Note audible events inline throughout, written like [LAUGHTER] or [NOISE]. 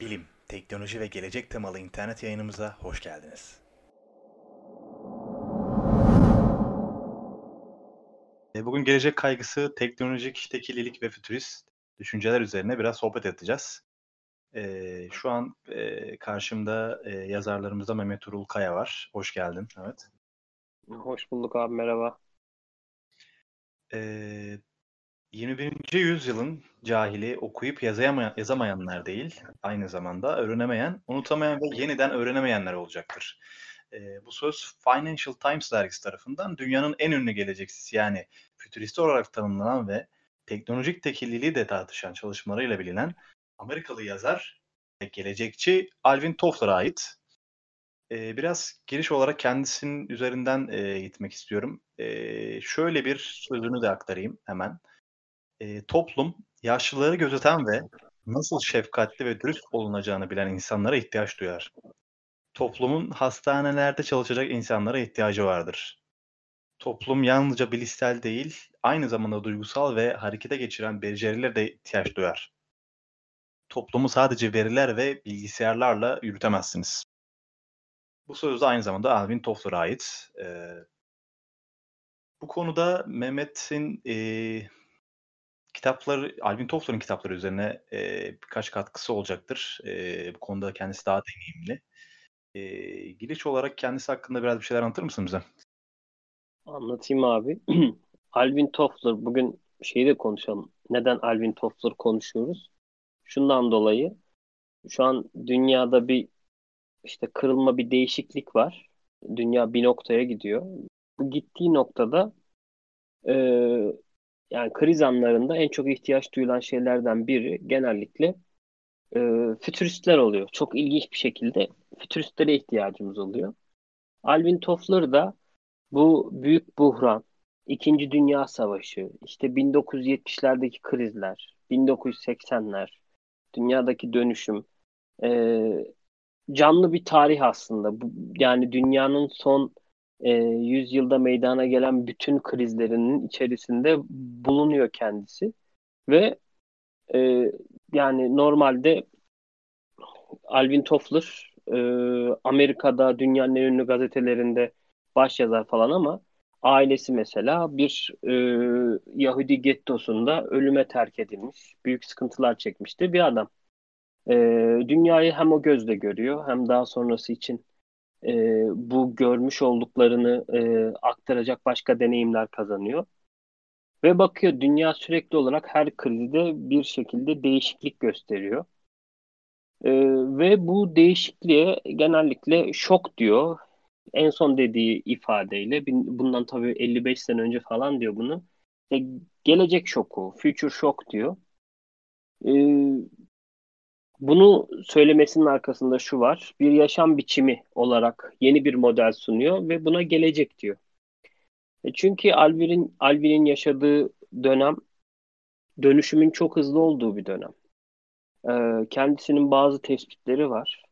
Bilim, teknoloji ve gelecek temalı internet yayınımıza hoş geldiniz. E, Bugün gelecek kaygısı, teknolojik tekillilik ve fütürist düşünceler üzerine biraz sohbet edeceğiz. E, Şu an e, karşımda e, yazarlarımızda Mehmet Urul Kaya var. Hoş geldin. Evet. Hoş bulduk abi merhaba. 21. yüzyılın cahili okuyup yazamayan, yazamayanlar değil, aynı zamanda öğrenemeyen, unutamayan ve yeniden öğrenemeyenler olacaktır. E, bu söz Financial Times dergisi tarafından dünyanın en ünlü gelecekçisi yani fütürist olarak tanımlanan ve teknolojik tekilliliği de tartışan çalışmalarıyla bilinen Amerikalı yazar ve gelecekçi Alvin Toffler'a ait. E, biraz giriş olarak kendisinin üzerinden e, gitmek istiyorum. E, şöyle bir sözünü de aktarayım hemen. E, toplum yaşlıları gözeten ve nasıl şefkatli ve dürüst olunacağını bilen insanlara ihtiyaç duyar. Toplumun hastanelerde çalışacak insanlara ihtiyacı vardır. Toplum yalnızca bilişsel değil, aynı zamanda duygusal ve harekete geçiren becerilere de ihtiyaç duyar. Toplumu sadece veriler ve bilgisayarlarla yürütemezsiniz. Bu söz de aynı zamanda Alvin Toffler'a ait. Ee, bu konuda Mehmet'in e, kitapları, Alvin Toffler'ın kitapları üzerine e, birkaç katkısı olacaktır. E, bu konuda kendisi daha deneyimli. E, giriş olarak kendisi hakkında biraz bir şeyler anlatır mısın bize? Anlatayım abi. [CLEARS THROAT] Alvin Toffler bugün şeyi de konuşalım. Neden Alvin Toffler konuşuyoruz? Şundan dolayı şu an dünyada bir işte kırılma bir değişiklik var. Dünya bir noktaya gidiyor. Bu gittiği noktada e, yani kriz anlarında en çok ihtiyaç duyulan şeylerden biri genellikle e, fütüristler oluyor. Çok ilginç bir şekilde fütüristlere ihtiyacımız oluyor. Alvin Toffler da bu büyük buhran, İkinci Dünya Savaşı, işte 1970'lerdeki krizler, 1980'ler, dünyadaki dönüşüm, e, canlı bir tarih aslında. Bu, yani dünyanın son e, yüzyılda meydana gelen bütün krizlerinin içerisinde bulunuyor kendisi. Ve e, yani normalde Alvin Toffler e, Amerika'da dünyanın en ünlü gazetelerinde baş yazar falan ama ailesi mesela bir e, Yahudi gettosunda ölüme terk edilmiş, büyük sıkıntılar çekmişti bir adam. E, dünyayı hem o gözle görüyor hem daha sonrası için e, bu görmüş olduklarını e, aktaracak başka deneyimler kazanıyor. Ve bakıyor dünya sürekli olarak her krizde bir şekilde değişiklik gösteriyor. E, ve bu değişikliğe genellikle şok diyor. En son dediği ifadeyle bundan tabii 55 sene önce falan diyor bunu. E, gelecek şoku, future shock diyor. E, bunu söylemesinin arkasında şu var. Bir yaşam biçimi olarak yeni bir model sunuyor ve buna gelecek diyor. E çünkü Alvin'in Alvin'in yaşadığı dönem dönüşümün çok hızlı olduğu bir dönem. E, kendisinin bazı tespitleri var.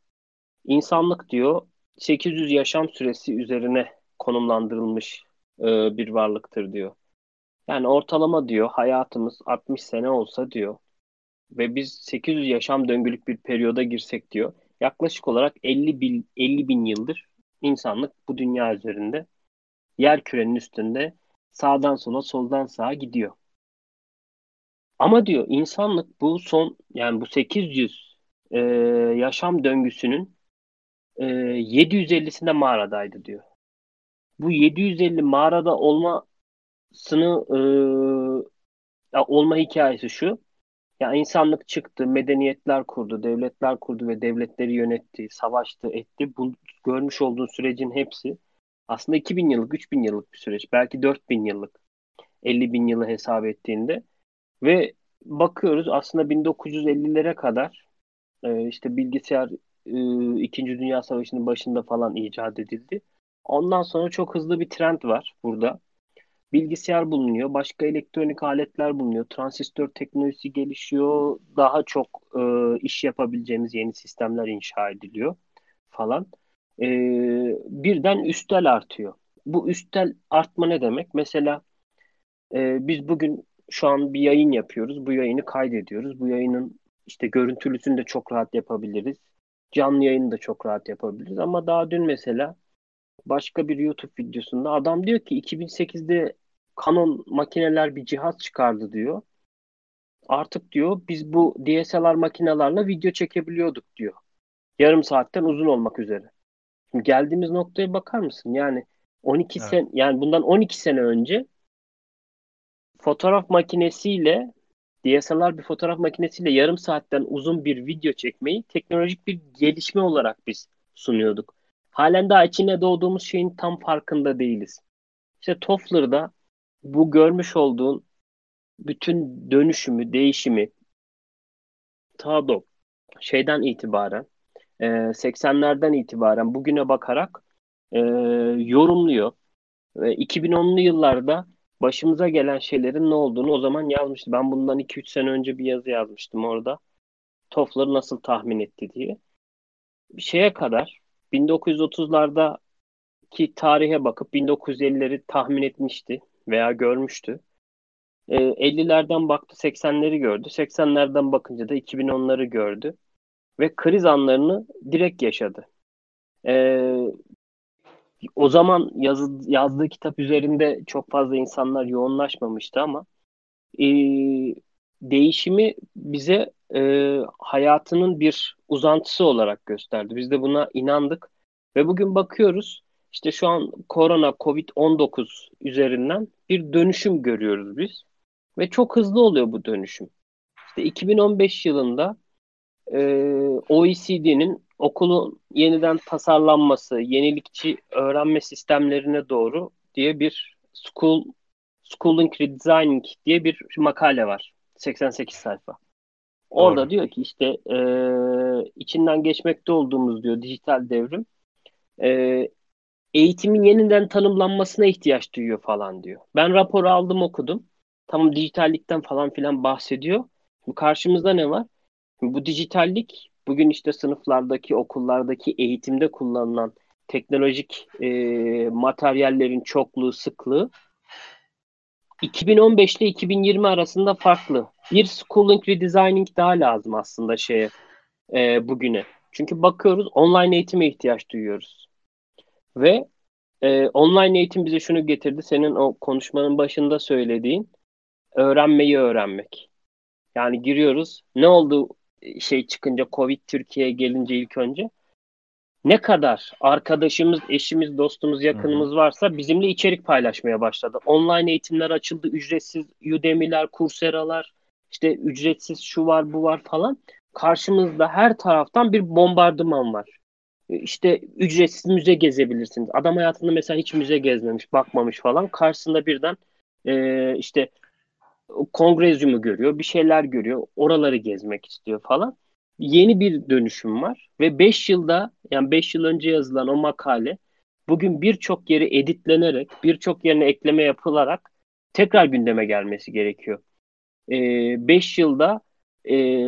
İnsanlık diyor 800 yaşam süresi üzerine konumlandırılmış e, bir varlıktır diyor. Yani ortalama diyor hayatımız 60 sene olsa diyor ve biz 800 yaşam döngülük bir periyoda girsek diyor. Yaklaşık olarak 50 bin, 50 bin yıldır insanlık bu dünya üzerinde yer kürenin üstünde sağdan sola soldan sağa gidiyor. Ama diyor insanlık bu son yani bu 800 e, yaşam döngüsünün e, 750'sinde mağaradaydı diyor. Bu 750 mağarada olmasını e, olma hikayesi şu. Ya insanlık çıktı, medeniyetler kurdu, devletler kurdu ve devletleri yönetti, savaştı, etti. Bu görmüş olduğun sürecin hepsi aslında 2000 yıllık, 3000 yıllık bir süreç. Belki 4000 yıllık, 50 bin yılı hesap ettiğinde. Ve bakıyoruz aslında 1950'lere kadar e, işte bilgisayar e, İkinci Dünya Savaşı'nın başında falan icat edildi. Ondan sonra çok hızlı bir trend var burada bilgisayar bulunuyor, başka elektronik aletler bulunuyor, transistör teknolojisi gelişiyor, daha çok e, iş yapabileceğimiz yeni sistemler inşa ediliyor falan. E, birden üstel artıyor. Bu üstel artma ne demek? Mesela e, biz bugün şu an bir yayın yapıyoruz, bu yayını kaydediyoruz. Bu yayının işte görüntülüsünü de çok rahat yapabiliriz. Canlı yayını da çok rahat yapabiliriz. Ama daha dün mesela başka bir YouTube videosunda adam diyor ki 2008'de Canon makineler bir cihaz çıkardı diyor. Artık diyor biz bu DSLR makinelerle video çekebiliyorduk diyor. Yarım saatten uzun olmak üzere. Şimdi geldiğimiz noktaya bakar mısın? Yani 12 Evet. sene yani bundan 12 sene önce fotoğraf makinesiyle DSLR bir fotoğraf makinesiyle yarım saatten uzun bir video çekmeyi teknolojik bir gelişme olarak biz sunuyorduk. Halen daha içine doğduğumuz şeyin tam farkında değiliz. İşte Toffler'da bu görmüş olduğun bütün dönüşümü, değişimi ta da şeyden itibaren e, 80'lerden itibaren bugüne bakarak e, yorumluyor. Ve 2010'lu yıllarda başımıza gelen şeylerin ne olduğunu o zaman yazmıştı. Ben bundan 2-3 sene önce bir yazı yazmıştım orada. Toffler nasıl tahmin etti diye. Bir şeye kadar 1930'larda ki tarihe bakıp 1950'leri tahmin etmişti veya görmüştü. E, 50'lerden baktı 80'leri gördü. 80'lerden bakınca da 2010'ları gördü. Ve kriz anlarını direkt yaşadı. E, o zaman yazı, yazdığı kitap üzerinde çok fazla insanlar yoğunlaşmamıştı ama e, değişimi bize e, hayatının bir uzantısı olarak gösterdi. Biz de buna inandık ve bugün bakıyoruz işte şu an korona Covid-19 üzerinden bir dönüşüm görüyoruz biz ve çok hızlı oluyor bu dönüşüm. İşte 2015 yılında e, OECD'nin okulun yeniden tasarlanması, yenilikçi öğrenme sistemlerine doğru diye bir School Schooling Redesigning diye bir makale var. 88 sayfa. Orada Doğru. diyor ki işte e, içinden geçmekte olduğumuz diyor dijital devrim e, eğitimin yeniden tanımlanmasına ihtiyaç duyuyor falan diyor. Ben raporu aldım okudum. Tamam dijitallikten falan filan bahsediyor. Bu karşımızda ne var? Bu dijitallik bugün işte sınıflardaki, okullardaki eğitimde kullanılan teknolojik e, materyallerin çokluğu, sıklığı 2015 ile 2020 arasında farklı. Bir schooling redesigning daha lazım aslında şeye e, bugüne. Çünkü bakıyoruz online eğitime ihtiyaç duyuyoruz. Ve e, online eğitim bize şunu getirdi. Senin o konuşmanın başında söylediğin öğrenmeyi öğrenmek. Yani giriyoruz. Ne oldu şey çıkınca Covid Türkiye'ye gelince ilk önce? Ne kadar arkadaşımız, eşimiz, dostumuz, yakınımız varsa bizimle içerik paylaşmaya başladı. Online eğitimler açıldı. Ücretsiz Udemy'ler, Coursera'lar, işte ücretsiz şu var bu var falan. Karşımızda her taraftan bir bombardıman var. İşte ücretsiz müze gezebilirsiniz. Adam hayatında mesela hiç müze gezmemiş, bakmamış falan. Karşısında birden e, işte kongrezyumu görüyor, bir şeyler görüyor. Oraları gezmek istiyor falan. Yeni bir dönüşüm var ve 5 yılda yani 5 yıl önce yazılan o makale bugün birçok yeri editlenerek, birçok yerine ekleme yapılarak tekrar gündeme gelmesi gerekiyor. 5 yılda e,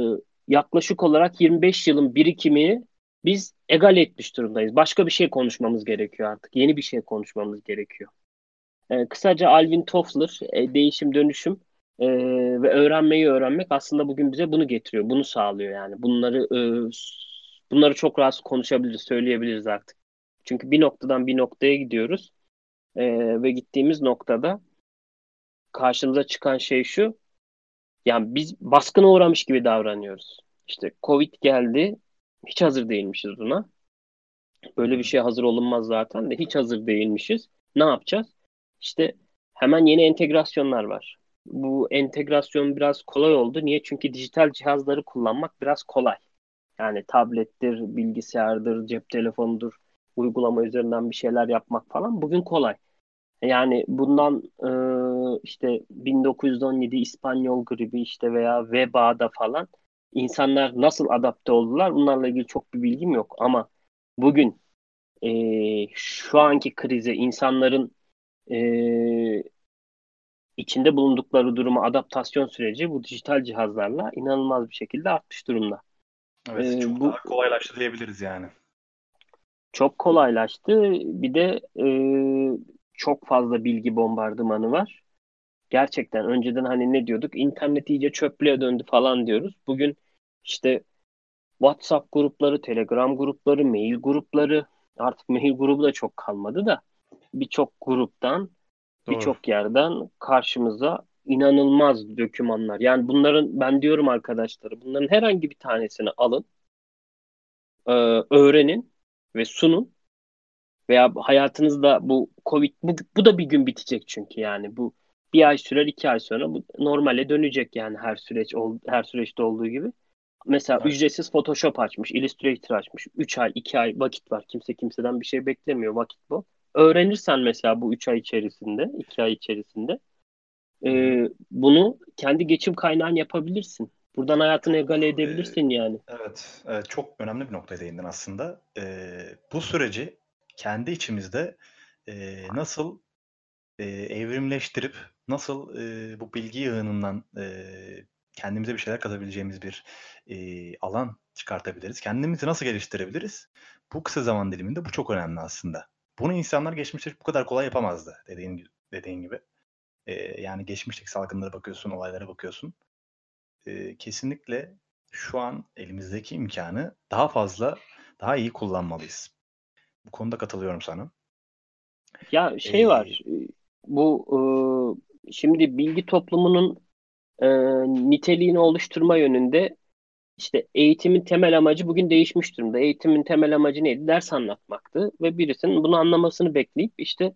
yaklaşık olarak 25 yılın birikimini biz egal etmiş durumdayız. Başka bir şey konuşmamız gerekiyor artık. Yeni bir şey konuşmamız gerekiyor. E, kısaca Alvin Toffler, e, değişim dönüşüm e, ve öğrenmeyi öğrenmek aslında bugün bize bunu getiriyor. Bunu sağlıyor yani. Bunları e, bunları çok rahat konuşabiliriz, söyleyebiliriz artık. Çünkü bir noktadan bir noktaya gidiyoruz. E, ve gittiğimiz noktada karşımıza çıkan şey şu. Yani biz baskına uğramış gibi davranıyoruz. İşte Covid geldi. Hiç hazır değilmişiz buna. Böyle bir şeye hazır olunmaz zaten de hiç hazır değilmişiz. Ne yapacağız? İşte hemen yeni entegrasyonlar var. Bu entegrasyon biraz kolay oldu. Niye? Çünkü dijital cihazları kullanmak biraz kolay. Yani tablettir, bilgisayardır, cep telefonudur, uygulama üzerinden bir şeyler yapmak falan bugün kolay. Yani bundan e, işte 1917 İspanyol gribi işte veya vebada falan insanlar nasıl adapte oldular bunlarla ilgili çok bir bilgim yok ama bugün e, şu anki krize insanların e, içinde bulundukları duruma adaptasyon süreci bu dijital cihazlarla inanılmaz bir şekilde artmış durumda. Evet, Ee, çok bu- daha kolaylaştı diyebiliriz yani. Çok kolaylaştı. Bir de e, çok fazla bilgi bombardımanı var. Gerçekten önceden hani ne diyorduk? İnternet iyice çöplüğe döndü falan diyoruz. Bugün işte WhatsApp grupları, Telegram grupları, mail grupları artık mail grubu da çok kalmadı da birçok gruptan birçok yerden karşımıza inanılmaz dokümanlar. Yani bunların ben diyorum arkadaşları bunların herhangi bir tanesini alın e, öğrenin ve sunun veya hayatınızda bu Covid bu, bu da bir gün bitecek çünkü yani bu bir ay sürer iki ay sonra bu normale dönecek yani her süreç her süreçte olduğu gibi. Mesela evet. ücretsiz Photoshop açmış, Illustrator açmış. 3 ay, 2 ay vakit var. Kimse kimseden bir şey beklemiyor. Vakit bu. Öğrenirsen mesela bu 3 ay içerisinde, 2 ay içerisinde e, bunu kendi geçim kaynağın yapabilirsin. Buradan hayatını egale edebilirsin yani. Evet, evet çok önemli bir noktaya değindin aslında. Ee, bu süreci kendi içimizde e, nasıl e, evrimleştirip nasıl e, bu bilgi yığınından e, kendimize bir şeyler katabileceğimiz bir e, alan çıkartabiliriz. Kendimizi nasıl geliştirebiliriz? Bu kısa zaman diliminde bu çok önemli aslında. Bunu insanlar geçmişte bu kadar kolay yapamazdı dediğin, dediğin gibi. E, yani geçmişteki salgınlara bakıyorsun, olaylara bakıyorsun. E, kesinlikle şu an elimizdeki imkanı daha fazla, daha iyi kullanmalıyız. Bu konuda katılıyorum sana. Ya şey ee, var, bu e, şimdi bilgi toplumunun e, niteliğini oluşturma yönünde işte eğitimin temel amacı bugün değişmiş durumda. Eğitimin temel amacı neydi? Ders anlatmaktı ve birisinin bunu anlamasını bekleyip işte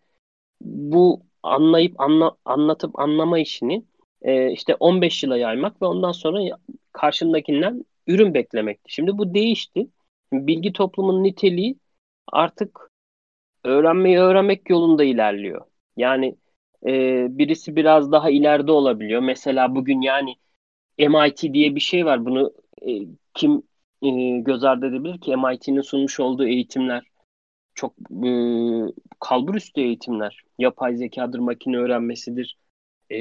bu anlayıp anla, anlatıp anlama işini e, işte 15 yıla yaymak ve ondan sonra karşındakinden ürün beklemekti. Şimdi bu değişti. Bilgi toplumunun niteliği artık öğrenmeyi öğrenmek yolunda ilerliyor. Yani e, birisi biraz daha ileride olabiliyor. Mesela bugün yani MIT diye bir şey var. Bunu e, kim e, göz ardı edebilir ki? MIT'nin sunmuş olduğu eğitimler çok e, kalbur üstü eğitimler. Yapay zekadır, makine öğrenmesidir, e,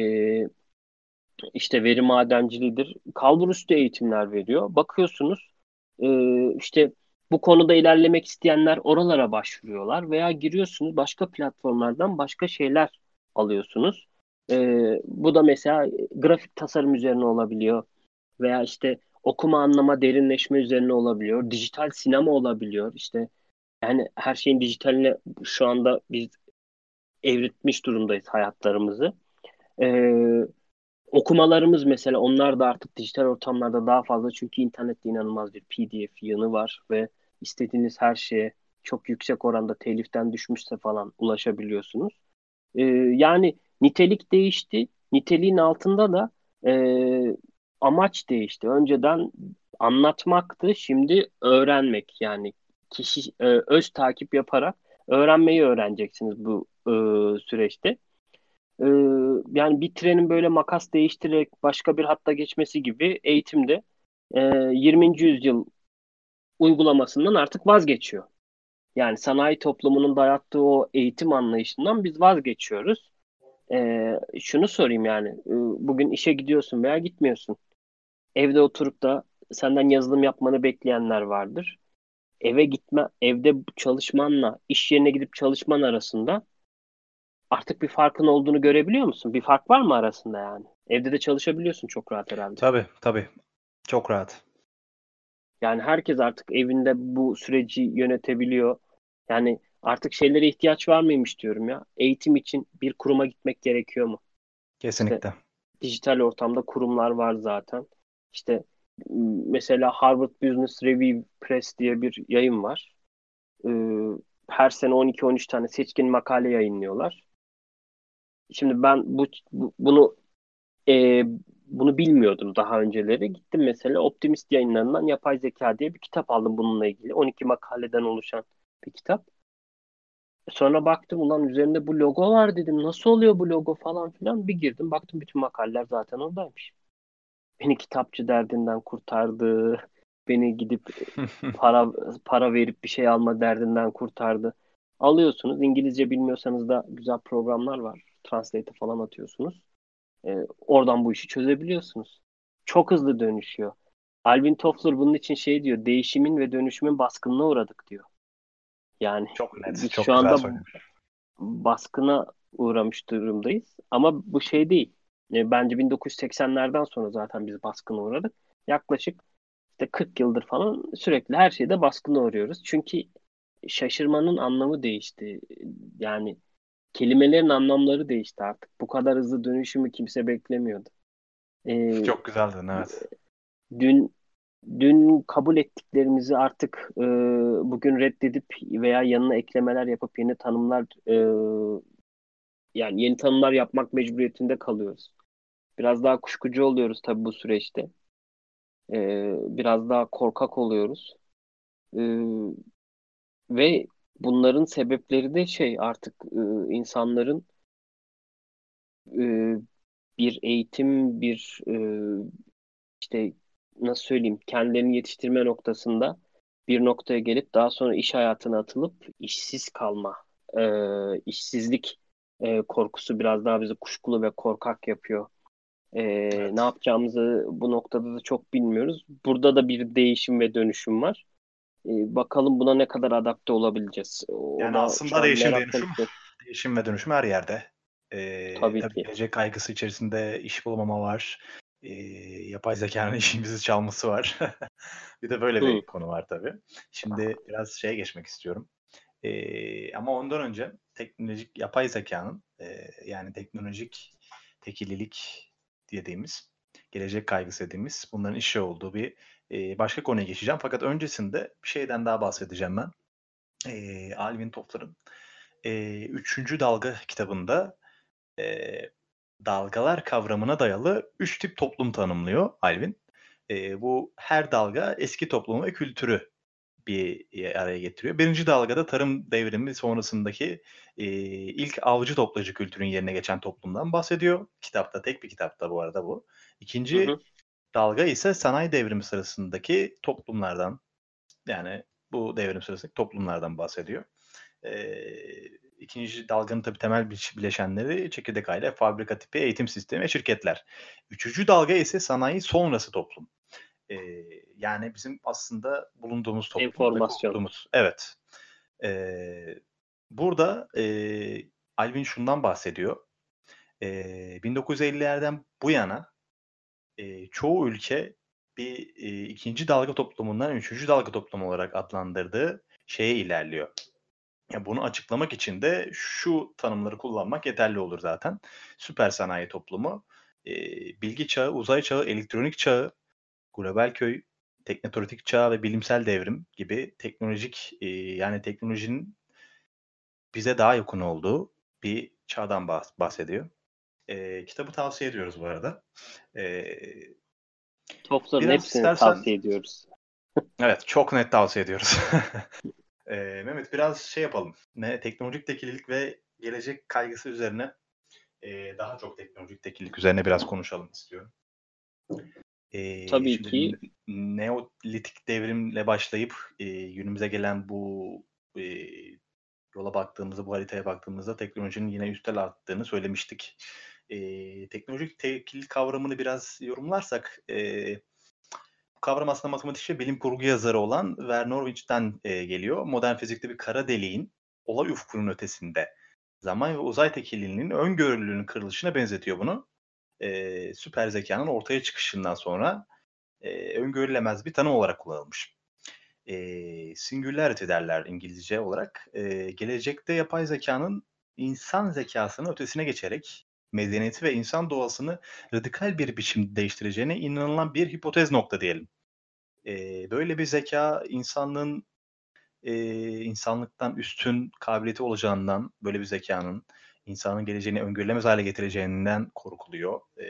işte veri madenciliğidir. Kalbur üstü eğitimler veriyor. Bakıyorsunuz e, işte bu konuda ilerlemek isteyenler oralara başvuruyorlar veya giriyorsunuz başka platformlardan başka şeyler alıyorsunuz. Ee, bu da mesela grafik tasarım üzerine olabiliyor veya işte okuma anlama derinleşme üzerine olabiliyor. Dijital sinema olabiliyor. İşte yani her şeyin dijitaline şu anda biz evritmiş durumdayız hayatlarımızı. Ee, okumalarımız mesela onlar da artık dijital ortamlarda daha fazla çünkü internette inanılmaz bir PDF yanı var ve istediğiniz her şeye çok yüksek oranda teliften düşmüşse falan ulaşabiliyorsunuz. Ee, yani nitelik değişti. Niteliğin altında da e, amaç değişti. Önceden anlatmaktı, şimdi öğrenmek. Yani kişi e, öz takip yaparak öğrenmeyi öğreneceksiniz bu e, süreçte. E, yani bir trenin böyle makas değiştirerek başka bir hatta geçmesi gibi eğitimde e, 20. yüzyıl uygulamasından artık vazgeçiyor. Yani sanayi toplumunun dayattığı o eğitim anlayışından biz vazgeçiyoruz. Ee, şunu sorayım yani e, bugün işe gidiyorsun veya gitmiyorsun. Evde oturup da senden yazılım yapmanı bekleyenler vardır. Eve gitme, evde çalışmanla iş yerine gidip çalışman arasında artık bir farkın olduğunu görebiliyor musun? Bir fark var mı arasında yani? Evde de çalışabiliyorsun çok rahat herhalde. Tabii tabii. Çok rahat. Yani herkes artık evinde bu süreci yönetebiliyor. Yani artık şeylere ihtiyaç var mıymış diyorum ya. Eğitim için bir kuruma gitmek gerekiyor mu? Kesinlikle. İşte, dijital ortamda kurumlar var zaten. İşte mesela Harvard Business Review Press diye bir yayın var. Her sene 12-13 tane seçkin makale yayınlıyorlar. Şimdi ben bu bunu e, bunu bilmiyordum daha önceleri. Gittim mesela Optimist yayınlarından Yapay Zeka diye bir kitap aldım bununla ilgili. 12 makaleden oluşan bir kitap. Sonra baktım ulan üzerinde bu logo var dedim. Nasıl oluyor bu logo falan filan. Bir girdim baktım bütün makaleler zaten oradaymış. Beni kitapçı derdinden kurtardı. Beni gidip [LAUGHS] para para verip bir şey alma derdinden kurtardı. Alıyorsunuz. İngilizce bilmiyorsanız da güzel programlar var. Translate falan atıyorsunuz. E, oradan bu işi çözebiliyorsunuz. Çok hızlı dönüşüyor. Alvin Toffler bunun için şey diyor. Değişimin ve dönüşümün baskınına uğradık diyor. Yani çok net, çok şu anda söylemiş. baskına uğramış durumdayız. Ama bu şey değil. E, bence 1980'lerden sonra zaten biz baskına uğradık. Yaklaşık işte 40 yıldır falan sürekli her şeyde baskına uğruyoruz. Çünkü şaşırmanın anlamı değişti. Yani kelimelerin anlamları değişti artık. Bu kadar hızlı dönüşümü kimse beklemiyordu. Ee, Çok güzeldin evet. Dün dün kabul ettiklerimizi artık e, bugün reddedip veya yanına eklemeler yapıp yeni tanımlar e, yani yeni tanımlar yapmak mecburiyetinde kalıyoruz. Biraz daha kuşkucu oluyoruz tabii bu süreçte. E, biraz daha korkak oluyoruz. E, ve bunların sebepleri de şey artık e, insanların e, bir eğitim, bir e, işte nasıl söyleyeyim kendilerini yetiştirme noktasında bir noktaya gelip daha sonra iş hayatına atılıp işsiz kalma, e, işsizlik e, korkusu biraz daha bizi kuşkulu ve korkak yapıyor. E, evet. Ne yapacağımızı bu noktada da çok bilmiyoruz. Burada da bir değişim ve dönüşüm var. E, bakalım buna ne kadar adapte olabileceğiz. Yani Ona aslında değişim dönüşüm, değişim ve dönüşüm her yerde. Ee, tabii, tabii ki. gelecek kaygısı içerisinde iş bulamama var e, yapay zekanın [LAUGHS] işimizi çalması var. [LAUGHS] bir de böyle bir Hı. konu var tabii. Şimdi biraz şeye geçmek istiyorum. E, ama ondan önce teknolojik yapay zekanın e, yani teknolojik tekillilik dediğimiz gelecek kaygısı dediğimiz bunların işi olduğu bir e, başka konuya geçeceğim. Fakat öncesinde bir şeyden daha bahsedeceğim ben. E, Alvin Toffler'ın e, Üçüncü Dalga kitabında e, dalgalar kavramına dayalı üç tip toplum tanımlıyor Alvin. E, bu her dalga eski toplumu ve kültürü bir araya getiriyor. Birinci dalgada tarım devrimi sonrasındaki e, ilk avcı toplayıcı kültürün yerine geçen toplumdan bahsediyor. Kitapta tek bir kitapta bu arada bu. İkinci hı hı. dalga ise sanayi devrimi sırasındaki toplumlardan yani bu devrim sırasındaki toplumlardan bahsediyor. E, ikinci dalganın tabii temel bileşenleri çekirdek aile, fabrika tipi eğitim sistemi ve şirketler. Üçüncü dalga ise sanayi sonrası toplum. Ee, yani bizim aslında bulunduğumuz toplum. Enformasyon. Evet. Ee, burada e, Alvin şundan bahsediyor. E, 1950'lerden bu yana e, çoğu ülke bir e, ikinci dalga toplumundan üçüncü dalga toplumu olarak adlandırdığı şeye ilerliyor. Ya bunu açıklamak için de şu tanımları kullanmak yeterli olur zaten. Süper sanayi toplumu, e, bilgi çağı, uzay çağı, elektronik çağı, global köy, teknotronik çağ ve bilimsel devrim gibi teknolojik e, yani teknolojinin bize daha yakın olduğu bir çağdan bahsediyor. E, kitabı tavsiye ediyoruz bu arada. E, Topların hepsini istersen... tavsiye ediyoruz. [LAUGHS] evet çok net tavsiye ediyoruz. Ee, [LAUGHS] Mehmet biraz şey yapalım. Ne teknolojik tekillik ve gelecek kaygısı üzerine e, daha çok teknolojik tekillik üzerine biraz konuşalım istiyorum. Ee, Tabii ki. Neolitik devrimle başlayıp e, günümüze gelen bu e, yola baktığımızda, bu haritaya baktığımızda teknolojinin yine üstel arttığını söylemiştik. E, teknolojik tekillik kavramını biraz yorumlarsak e, kavram aslında matematikçi bilim kurgu yazarı olan Werner e, geliyor. Modern fizikte bir kara deliğin olay ufkunun ötesinde zaman ve uzay tekilliğinin öngörülülüğünün kırılışına benzetiyor bunu. E, süper zekanın ortaya çıkışından sonra e, öngörülemez bir tanım olarak kullanılmış. E, singularity derler İngilizce olarak. E, gelecekte yapay zekanın insan zekasının ötesine geçerek medeniyeti ve insan doğasını radikal bir biçimde değiştireceğine inanılan bir hipotez nokta diyelim. E, böyle bir zeka insanlığın e, insanlıktan üstün kabiliyeti olacağından böyle bir zekanın insanın geleceğini öngörülemez hale getireceğinden korkuluyor. E,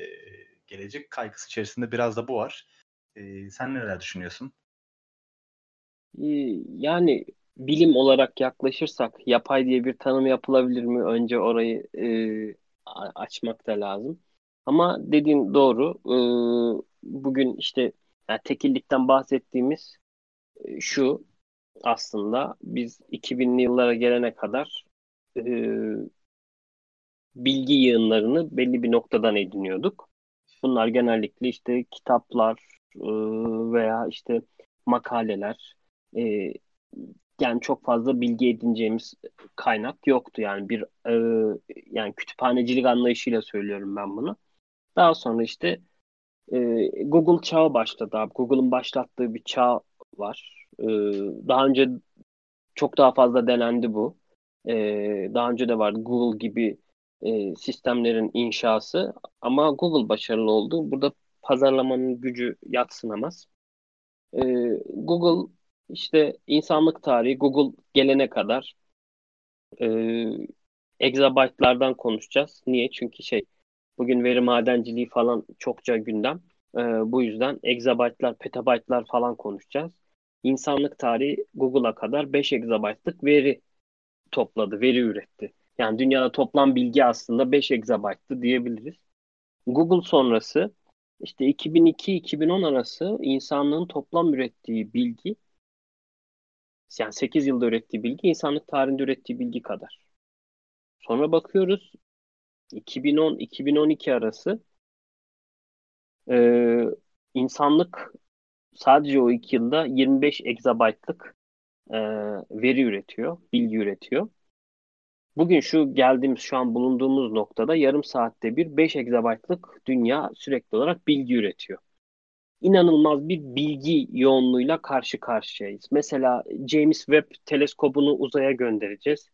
gelecek kaygısı içerisinde biraz da bu var. E, sen neler düşünüyorsun? Yani bilim olarak yaklaşırsak yapay diye bir tanım yapılabilir mi? Önce orayı e, açmak da lazım. Ama dediğin doğru. E, bugün işte yani tekillikten bahsettiğimiz e, şu aslında biz 2000'li yıllara gelene kadar e, bilgi yığınlarını belli bir noktadan ediniyorduk. Bunlar genellikle işte kitaplar e, veya işte makaleler e, yani çok fazla bilgi edineceğimiz kaynak yoktu yani bir e, yani kütüphanecilik anlayışıyla söylüyorum ben bunu. Daha sonra işte Google çağı başladı abi. Google'ın başlattığı bir çağ var. Daha önce çok daha fazla denendi bu. Daha önce de vardı Google gibi e, sistemlerin inşası ama Google başarılı oldu. Burada pazarlamanın gücü yatsınamaz. E, Google işte insanlık tarihi Google gelene kadar e, exabyte'lardan konuşacağız. Niye? Çünkü şey bugün veri madenciliği falan çokça gündem. E, bu yüzden exabyte'lar, petabyte'lar falan konuşacağız. İnsanlık tarihi Google'a kadar 5 exabyte'lık veri topladı, veri üretti. Yani dünyada toplam bilgi aslında 5 exabyte'tı diyebiliriz. Google sonrası işte 2002-2010 arası insanlığın toplam ürettiği bilgi yani 8 yılda ürettiği bilgi insanlık tarihinde ürettiği bilgi kadar. Sonra bakıyoruz 2010-2012 arası e, insanlık sadece o iki yılda 25 exabyte'lık e, veri üretiyor, bilgi üretiyor. Bugün şu geldiğimiz, şu an bulunduğumuz noktada yarım saatte bir 5 exabyte'lık dünya sürekli olarak bilgi üretiyor. İnanılmaz bir bilgi yoğunluğuyla karşı karşıyayız. Mesela James Webb teleskobunu uzaya göndereceğiz.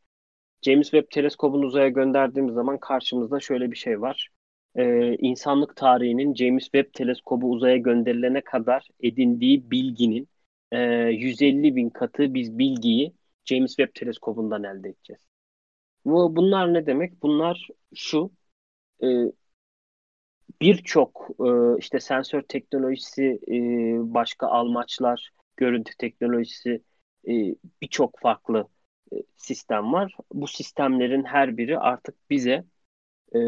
James Webb teleskobunu uzaya gönderdiğimiz zaman karşımızda şöyle bir şey var. Ee, insanlık tarihinin James Webb teleskobu uzaya gönderilene kadar edindiği bilginin e, 150 bin katı biz bilgiyi James Webb teleskobundan elde edeceğiz. Bu, bunlar ne demek? Bunlar şu e, birçok e, işte sensör teknolojisi, e, başka almaçlar, görüntü teknolojisi e, birçok farklı e, sistem var. Bu sistemlerin her biri artık bize e,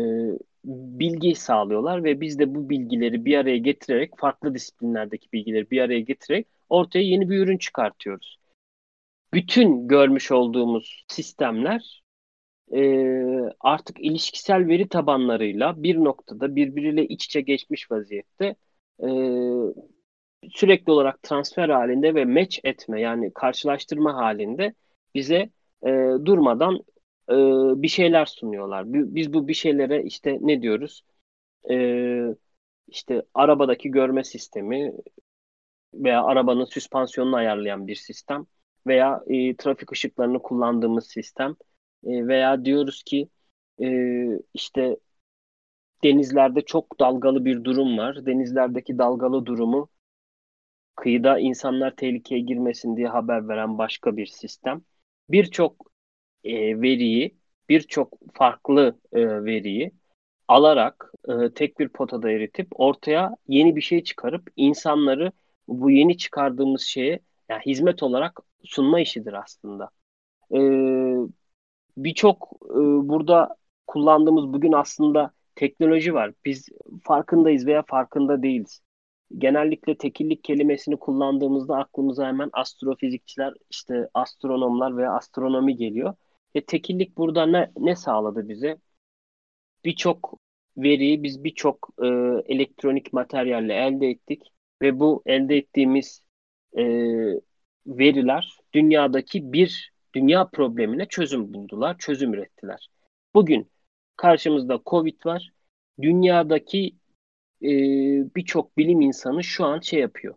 bilgi sağlıyorlar ve biz de bu bilgileri bir araya getirerek farklı disiplinlerdeki bilgileri bir araya getirerek ortaya yeni bir ürün çıkartıyoruz. Bütün görmüş olduğumuz sistemler e, artık ilişkisel veri tabanlarıyla bir noktada birbiriyle iç içe geçmiş vaziyette e, sürekli olarak transfer halinde ve match etme yani karşılaştırma halinde bize e, durmadan e, bir şeyler sunuyorlar. Biz bu bir şeylere işte ne diyoruz? E, işte arabadaki görme sistemi veya arabanın süspansiyonunu ayarlayan bir sistem veya e, trafik ışıklarını kullandığımız sistem e, veya diyoruz ki e, işte denizlerde çok dalgalı bir durum var. Denizlerdeki dalgalı durumu kıyıda insanlar tehlikeye girmesin diye haber veren başka bir sistem. Birçok e, veriyi, birçok farklı e, veriyi alarak tek bir potada eritip ortaya yeni bir şey çıkarıp insanları bu yeni çıkardığımız şeye yani hizmet olarak sunma işidir aslında. E, birçok e, burada kullandığımız bugün aslında teknoloji var. Biz farkındayız veya farkında değiliz. Genellikle tekillik kelimesini kullandığımızda aklımıza hemen astrofizikçiler, işte astronomlar veya astronomi geliyor. E, tekillik burada ne, ne sağladı bize? Birçok veriyi biz birçok e, elektronik materyalle elde ettik ve bu elde ettiğimiz e, veriler dünyadaki bir dünya problemine çözüm buldular, çözüm ürettiler. Bugün karşımızda Covid var. Dünyadaki e, birçok bilim insanı şu an şey yapıyor.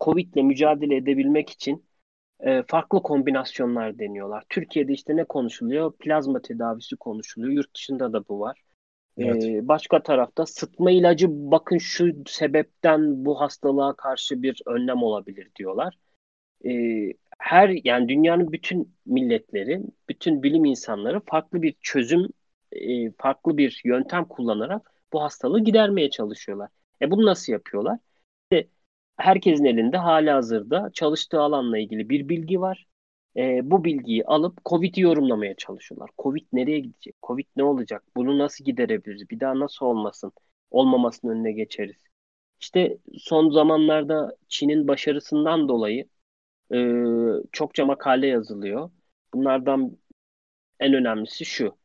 Covid ile mücadele edebilmek için e, farklı kombinasyonlar deniyorlar. Türkiye'de işte ne konuşuluyor? Plazma tedavisi konuşuluyor. Yurt dışında da bu var. E, evet. E, başka tarafta sıtma ilacı bakın şu sebepten bu hastalığa karşı bir önlem olabilir diyorlar. E, her yani dünyanın bütün milletleri, bütün bilim insanları farklı bir çözüm, e, farklı bir yöntem kullanarak bu hastalığı gidermeye çalışıyorlar. E bunu nasıl yapıyorlar? İşte herkesin elinde hali hazırda çalıştığı alanla ilgili bir bilgi var. E, bu bilgiyi alıp COVID'i yorumlamaya çalışıyorlar. COVID nereye gidecek? COVID ne olacak? Bunu nasıl giderebiliriz? Bir daha nasıl olmasın? Olmamasının önüne geçeriz. İşte son zamanlarda Çin'in başarısından dolayı e, çokça makale yazılıyor. Bunlardan en önemlisi şu.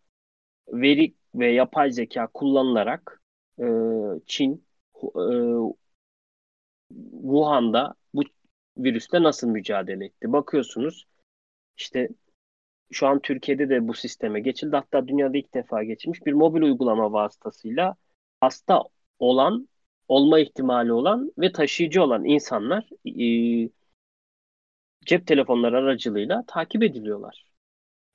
Veri ve yapay zeka kullanılarak e, Çin e, Wuhan'da bu virüsle nasıl mücadele etti? Bakıyorsunuz işte şu an Türkiye'de de bu sisteme geçildi. Hatta dünyada ilk defa geçilmiş bir mobil uygulama vasıtasıyla hasta olan olma ihtimali olan ve taşıyıcı olan insanlar e, cep telefonları aracılığıyla takip ediliyorlar.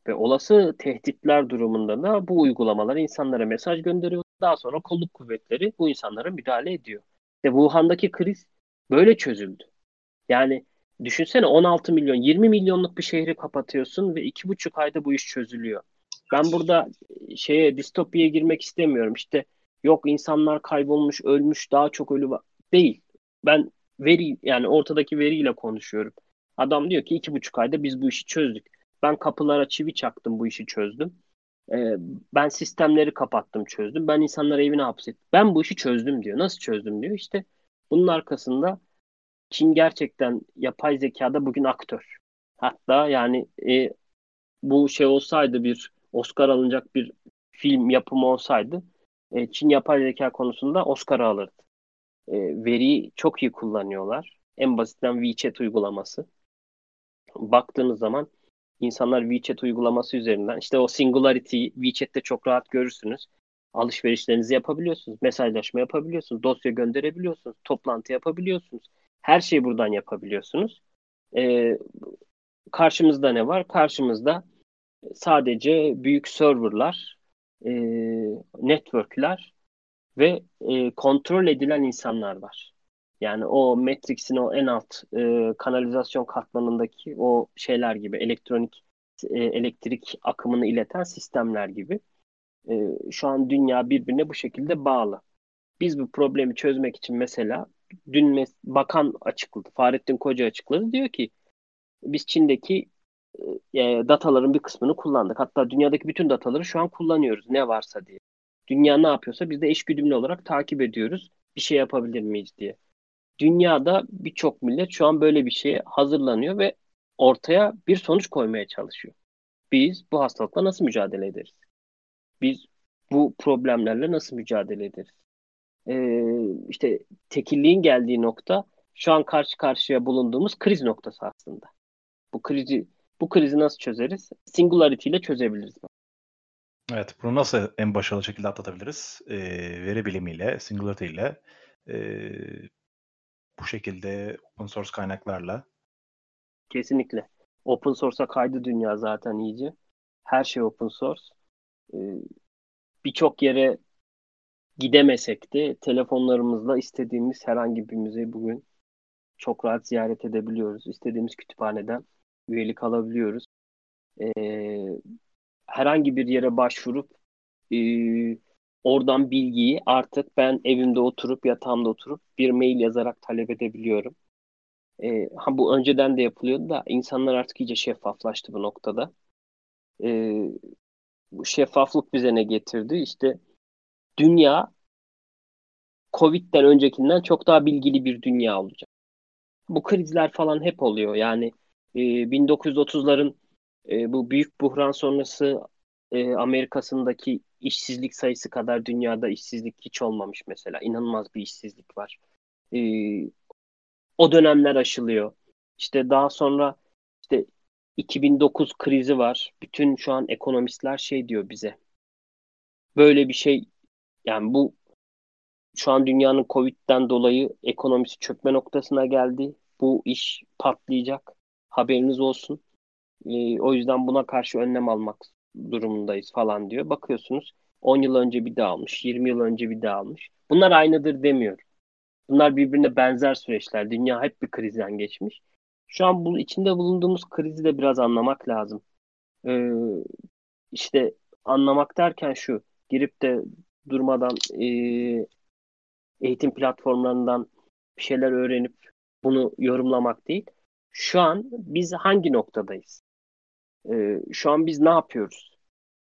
Ve olası tehditler durumunda da bu uygulamalar insanlara mesaj gönderiyor. Daha sonra kolluk kuvvetleri bu insanlara müdahale ediyor. Ve Wuhan'daki kriz böyle çözüldü. Yani düşünsene 16 milyon, 20 milyonluk bir şehri kapatıyorsun ve 2,5 ayda bu iş çözülüyor. Ben burada şeye distopyaya girmek istemiyorum. İşte yok insanlar kaybolmuş, ölmüş, daha çok ölü var. Değil. Ben veri yani ortadaki veriyle konuşuyorum. Adam diyor ki iki buçuk ayda biz bu işi çözdük. Ben kapılara çivi çaktım bu işi çözdüm. Ee, ben sistemleri kapattım çözdüm. Ben insanları evine hapsettim. Ben bu işi çözdüm diyor. Nasıl çözdüm diyor. İşte bunun arkasında Çin gerçekten yapay zekada bugün aktör. Hatta yani e, bu şey olsaydı bir Oscar alınacak bir film yapımı olsaydı e, Çin yapay zeka konusunda Oscar alırdı. E, veriyi çok iyi kullanıyorlar. En basitten WeChat uygulaması. Baktığınız zaman insanlar WeChat uygulaması üzerinden işte o singularity WeChat'te çok rahat görürsünüz. Alışverişlerinizi yapabiliyorsunuz. Mesajlaşma yapabiliyorsunuz. Dosya gönderebiliyorsunuz. Toplantı yapabiliyorsunuz. Her şeyi buradan yapabiliyorsunuz. Ee, karşımızda ne var? Karşımızda sadece büyük serverlar, e, networkler ve e, kontrol edilen insanlar var. Yani o Matrix'in o en alt e, kanalizasyon katmanındaki o şeyler gibi elektronik e, elektrik akımını ileten sistemler gibi. E, şu an dünya birbirine bu şekilde bağlı. Biz bu problemi çözmek için mesela dün mes- bakan açıkladı. Fahrettin Koca açıkladı. Diyor ki biz Çin'deki e, dataların bir kısmını kullandık. Hatta dünyadaki bütün dataları şu an kullanıyoruz ne varsa diye. Dünya ne yapıyorsa biz de eşgüdümlü olarak takip ediyoruz. Bir şey yapabilir miyiz diye. Dünyada birçok millet şu an böyle bir şeye hazırlanıyor ve ortaya bir sonuç koymaya çalışıyor. Biz bu hastalıkla nasıl mücadele ederiz? Biz bu problemlerle nasıl mücadele ederiz? Ee, işte tekilliğin geldiği nokta şu an karşı karşıya bulunduğumuz kriz noktası aslında. Bu krizi bu krizi nasıl çözeriz? Singularity ile çözebiliriz. Evet, bunu nasıl en başarılı şekilde atlatabiliriz? Ee, veri bilimiyle, Singularity ile, e, bu şekilde open source kaynaklarla. Kesinlikle. Open source'a kaydı dünya zaten iyice. Her şey open source. Ee, Birçok yere gidemesek de telefonlarımızla istediğimiz herhangi bir müzeyi bugün çok rahat ziyaret edebiliyoruz. İstediğimiz kütüphaneden üyelik alabiliyoruz. Ee, herhangi bir yere başvurup e, oradan bilgiyi artık ben evimde oturup yatağımda oturup bir mail yazarak talep edebiliyorum. E, ha bu önceden de yapılıyordu da insanlar artık iyice şeffaflaştı bu noktada. E, bu şeffaflık bize ne getirdi? İşte dünya Covid'den öncekinden çok daha bilgili bir dünya olacak. Bu krizler falan hep oluyor. Yani e, 1930'ların e, bu büyük buhran sonrası e, Amerika'sındaki işsizlik sayısı kadar dünyada işsizlik hiç olmamış mesela. İnanılmaz bir işsizlik var. E, o dönemler aşılıyor. İşte daha sonra işte 2009 krizi var. Bütün şu an ekonomistler şey diyor bize. Böyle bir şey yani bu şu an dünyanın Covid'den dolayı ekonomisi çökme noktasına geldi. Bu iş patlayacak. Haberiniz olsun. E, o yüzden buna karşı önlem almak durumundayız falan diyor. Bakıyorsunuz 10 yıl önce bir daha almış, 20 yıl önce bir daha almış. Bunlar aynıdır demiyor. Bunlar birbirine benzer süreçler. Dünya hep bir krizden geçmiş. Şu an bu içinde bulunduğumuz krizi de biraz anlamak lazım. Ee, işte anlamak derken şu, girip de durmadan e, eğitim platformlarından bir şeyler öğrenip bunu yorumlamak değil. Şu an biz hangi noktadayız? Ee, şu an biz ne yapıyoruz?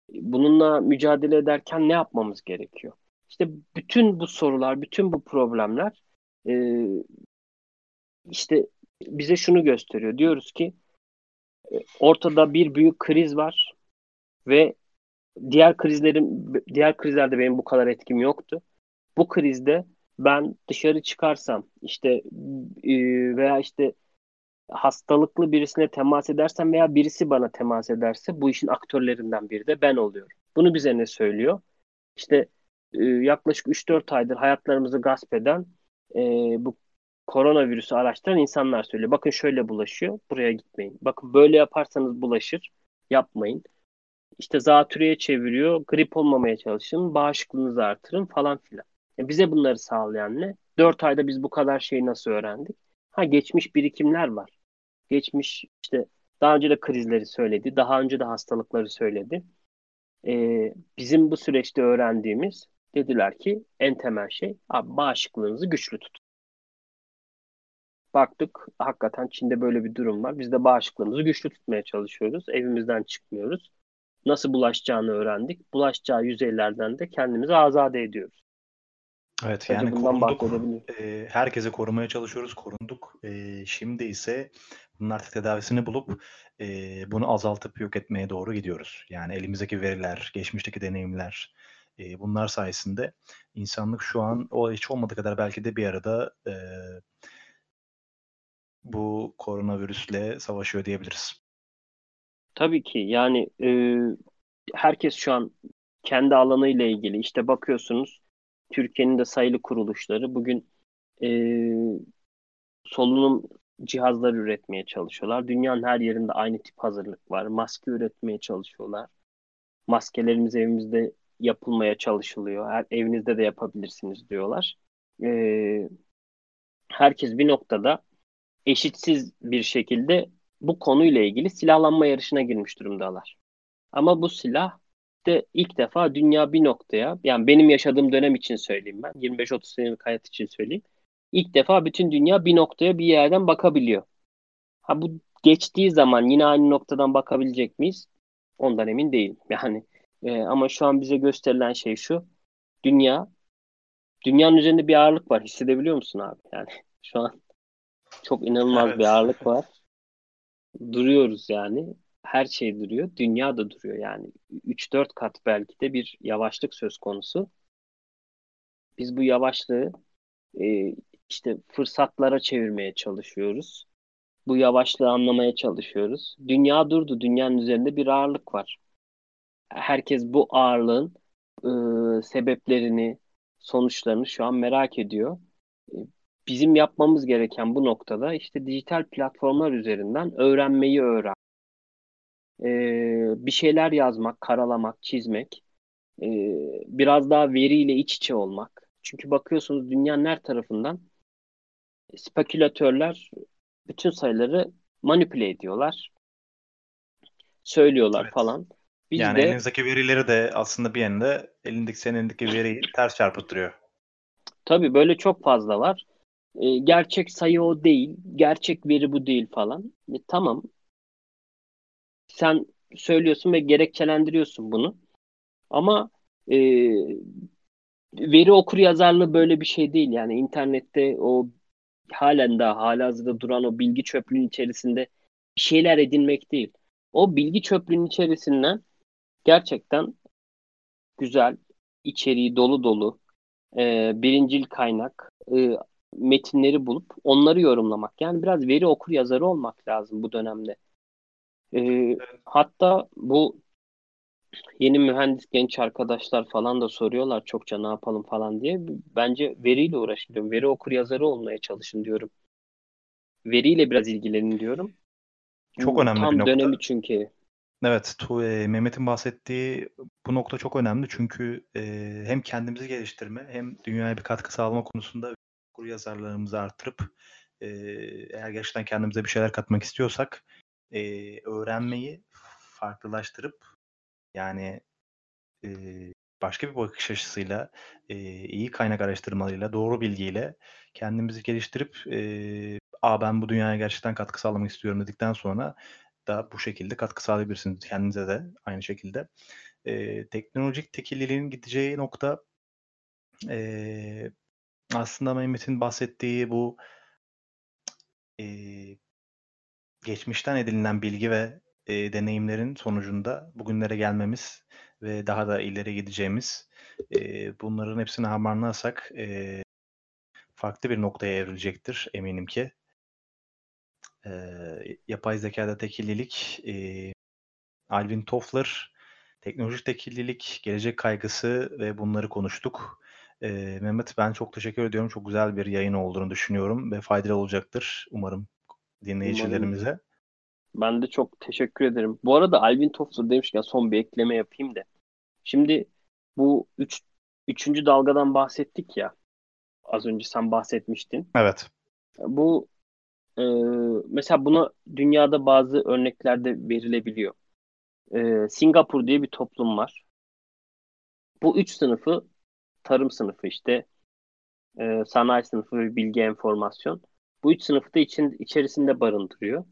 Bununla mücadele ederken ne yapmamız gerekiyor? İşte bütün bu sorular, bütün bu problemler e, işte bize şunu gösteriyor. Diyoruz ki e, ortada bir büyük kriz var ve diğer krizlerin diğer krizlerde benim bu kadar etkim yoktu. Bu krizde ben dışarı çıkarsam işte e, veya işte hastalıklı birisine temas edersem veya birisi bana temas ederse bu işin aktörlerinden biri de ben oluyorum. Bunu bize ne söylüyor? İşte e, yaklaşık 3-4 aydır hayatlarımızı gasp eden e, bu koronavirüsü araştıran insanlar söylüyor. Bakın şöyle bulaşıyor, buraya gitmeyin. Bakın böyle yaparsanız bulaşır, yapmayın. İşte zatürreye çeviriyor, grip olmamaya çalışın, bağışıklığınızı artırın falan filan. Yani bize bunları sağlayan ne? 4 ayda biz bu kadar şeyi nasıl öğrendik? Ha geçmiş birikimler var. Geçmiş işte daha önce de krizleri söyledi, daha önce de hastalıkları söyledi. Ee, bizim bu süreçte öğrendiğimiz dediler ki en temel şey abi bağışıklığınızı güçlü tutun. Baktık hakikaten Çin'de böyle bir durum var. Biz de bağışıklığımızı güçlü tutmaya çalışıyoruz. Evimizden çıkmıyoruz. Nasıl bulaşacağını öğrendik. Bulaşacağı yüzeylerden de kendimizi azade ediyoruz. Evet Sadece yani korunduk. E, herkese korumaya çalışıyoruz. Korunduk. E, şimdi ise bunun artık tedavisini bulup e, bunu azaltıp yok etmeye doğru gidiyoruz. Yani elimizdeki veriler, geçmişteki deneyimler e, bunlar sayesinde insanlık şu an o hiç olmadığı kadar belki de bir arada e, bu koronavirüsle savaşıyor diyebiliriz. Tabii ki yani e, herkes şu an kendi alanıyla ilgili işte bakıyorsunuz Türkiye'nin de sayılı kuruluşları bugün e, solunum cihazları üretmeye çalışıyorlar. Dünyanın her yerinde aynı tip hazırlık var. Maske üretmeye çalışıyorlar. Maskelerimiz evimizde yapılmaya çalışılıyor. Her, evinizde de yapabilirsiniz diyorlar. E, herkes bir noktada eşitsiz bir şekilde bu konuyla ilgili silahlanma yarışına girmiş durumdalar. Ama bu silah de ilk defa dünya bir noktaya, yani benim yaşadığım dönem için söyleyeyim ben, 25-30 senelik hayat için söyleyeyim. İlk defa bütün dünya bir noktaya bir yerden bakabiliyor. Ha bu geçtiği zaman yine aynı noktadan bakabilecek miyiz? Ondan emin değilim. [LAUGHS] Yani e, ama şu an bize gösterilen şey şu. Dünya dünyanın üzerinde bir ağırlık var. Hissedebiliyor musun abi? Yani şu an çok inanılmaz Evet. bir ağırlık var. Duruyoruz yani. Her şey duruyor. Dünya da duruyor yani. 3-4 kat belki de bir yavaşlık söz konusu. Biz bu yavaşlığı e, işte fırsatlara çevirmeye çalışıyoruz. Bu yavaşlığı anlamaya çalışıyoruz. Dünya durdu. Dünyanın üzerinde bir ağırlık var. Herkes bu ağırlığın e, sebeplerini, sonuçlarını şu an merak ediyor. E, Bizim yapmamız gereken bu noktada işte dijital platformlar üzerinden öğrenmeyi öğren. E, bir şeyler yazmak, karalamak, çizmek. E, biraz daha veriyle iç içe olmak. Çünkü bakıyorsunuz dünyanın her tarafından spekülatörler bütün sayıları manipüle ediyorlar. Söylüyorlar Evet. falan. Biz Yani de elinizdeki verileri de aslında bir yanında elindeki senin elindeki veriyi ters çarpıttırıyor. tabii böyle çok fazla var. E, gerçek sayı o değil. Gerçek veri bu değil falan. E, tamam. Sen söylüyorsun ve gerekçelendiriyorsun bunu. Ama e, veri okur yazarlığı böyle bir şey değil. Yani internette o halen daha halihazırda duran o bilgi çöplüğünün içerisinde bir şeyler edinmek değil. O bilgi çöplüğünün içerisinden gerçekten güzel, içeriği dolu dolu, e, birincil kaynak e, metinleri bulup onları yorumlamak. Yani biraz veri okur yazarı olmak lazım bu dönemde. E, hatta bu yeni mühendis genç arkadaşlar falan da soruyorlar çokça ne yapalım falan diye. Bence veriyle uğraşın diyorum. Veri okur yazarı olmaya çalışın diyorum. Veriyle biraz ilgilenin diyorum. Çok Bu önemli bir tam nokta. dönemi çünkü. Evet, tu, e, Mehmet'in bahsettiği bu nokta çok önemli çünkü e, hem kendimizi geliştirme hem dünyaya bir katkı sağlama konusunda okur yazarlarımızı artırıp e, eğer gerçekten kendimize bir şeyler katmak istiyorsak e, öğrenmeyi farklılaştırıp yani e, başka bir bakış açısıyla e, iyi kaynak araştırmalarıyla doğru bilgiyle kendimizi geliştirip e, Aa, ben bu dünyaya gerçekten katkı sağlamak istiyorum dedikten sonra da bu şekilde katkı sağlayabilirsiniz kendinize de aynı şekilde. E, teknolojik tekililiğin gideceği nokta e, aslında Mehmet'in bahsettiği bu e, geçmişten edinilen bilgi ve e, deneyimlerin sonucunda bugünlere gelmemiz ve daha da ileri gideceğimiz e, bunların hepsini harmanlarsak e, farklı bir noktaya evrilecektir eminim ki. E, yapay zekada tekillilik e, Alvin Toffler Teknolojik tekillilik, gelecek kaygısı ve bunları konuştuk. Eee, Mehmet ben çok teşekkür ediyorum. Çok güzel bir yayın olduğunu düşünüyorum ve faydalı olacaktır umarım dinleyicilerimize. Ben de çok teşekkür ederim. Bu arada Alvin Toffler demişken son bir ekleme yapayım da. Şimdi bu üç, üçüncü dalgadan bahsettik ya. Az önce sen bahsetmiştin. Evet. Bu e, mesela buna dünyada bazı örneklerde verilebiliyor. E, Singapur diye bir toplum var. Bu üç sınıfı tarım sınıfı işte e, sanayi sınıfı ve bilgi enformasyon. Bu üç sınıfı da için, içerisinde barındırıyor.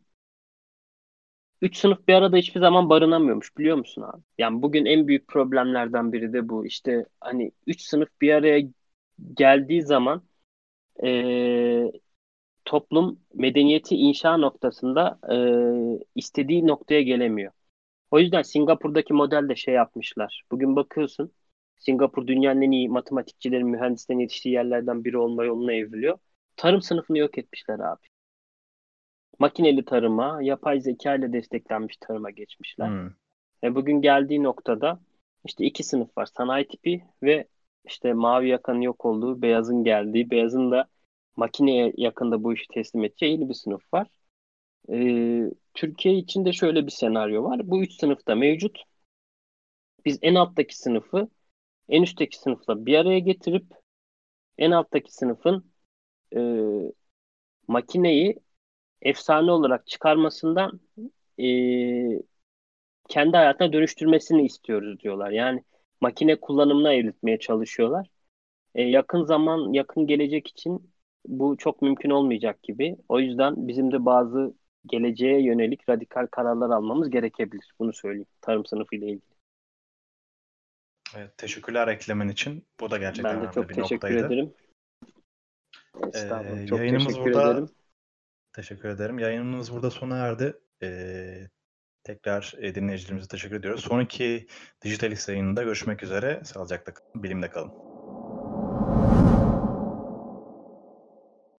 Üç sınıf bir arada hiçbir zaman barınamıyormuş biliyor musun abi? Yani bugün en büyük problemlerden biri de bu. İşte hani üç sınıf bir araya geldiği zaman e, toplum medeniyeti inşa noktasında e, istediği noktaya gelemiyor. O yüzden Singapur'daki model de şey yapmışlar. Bugün bakıyorsun Singapur dünyanın en iyi matematikçilerin, mühendislerin yetiştiği yerlerden biri olma yoluna evriliyor. Tarım sınıfını yok etmişler abi. Makineli tarıma, yapay zeka ile desteklenmiş tarıma geçmişler. Hmm. Ve bugün geldiği noktada işte iki sınıf var. Sanayi tipi ve işte mavi yakanın yok olduğu, beyazın geldiği, beyazın da makineye yakında bu işi teslim edeceği yeni bir sınıf var. Ee, Türkiye için de şöyle bir senaryo var. Bu üç sınıfta mevcut. Biz en alttaki sınıfı en üstteki sınıfla bir araya getirip en alttaki sınıfın e, makineyi efsane olarak çıkarmasından e, kendi hayatına dönüştürmesini istiyoruz diyorlar. Yani makine kullanımına evritmeye çalışıyorlar. E, yakın zaman, yakın gelecek için bu çok mümkün olmayacak gibi. O yüzden bizim de bazı geleceğe yönelik radikal kararlar almamız gerekebilir. Bunu söyleyeyim tarım sınıfı ile ilgili. Evet, teşekkürler eklemen için. Bu da gerçekten Ben de önemli çok bir teşekkür noktaydı. ederim. Ee, Estağfurullah. Çok yayınımız teşekkür burada ederim. teşekkür ederim. Yayınımız burada sona erdi. Ee, tekrar e, dinleyicilerimize teşekkür ediyoruz. Sonraki Dijitalist yayınında görüşmek üzere. Sağlıcakla kalın, bilimde kalın.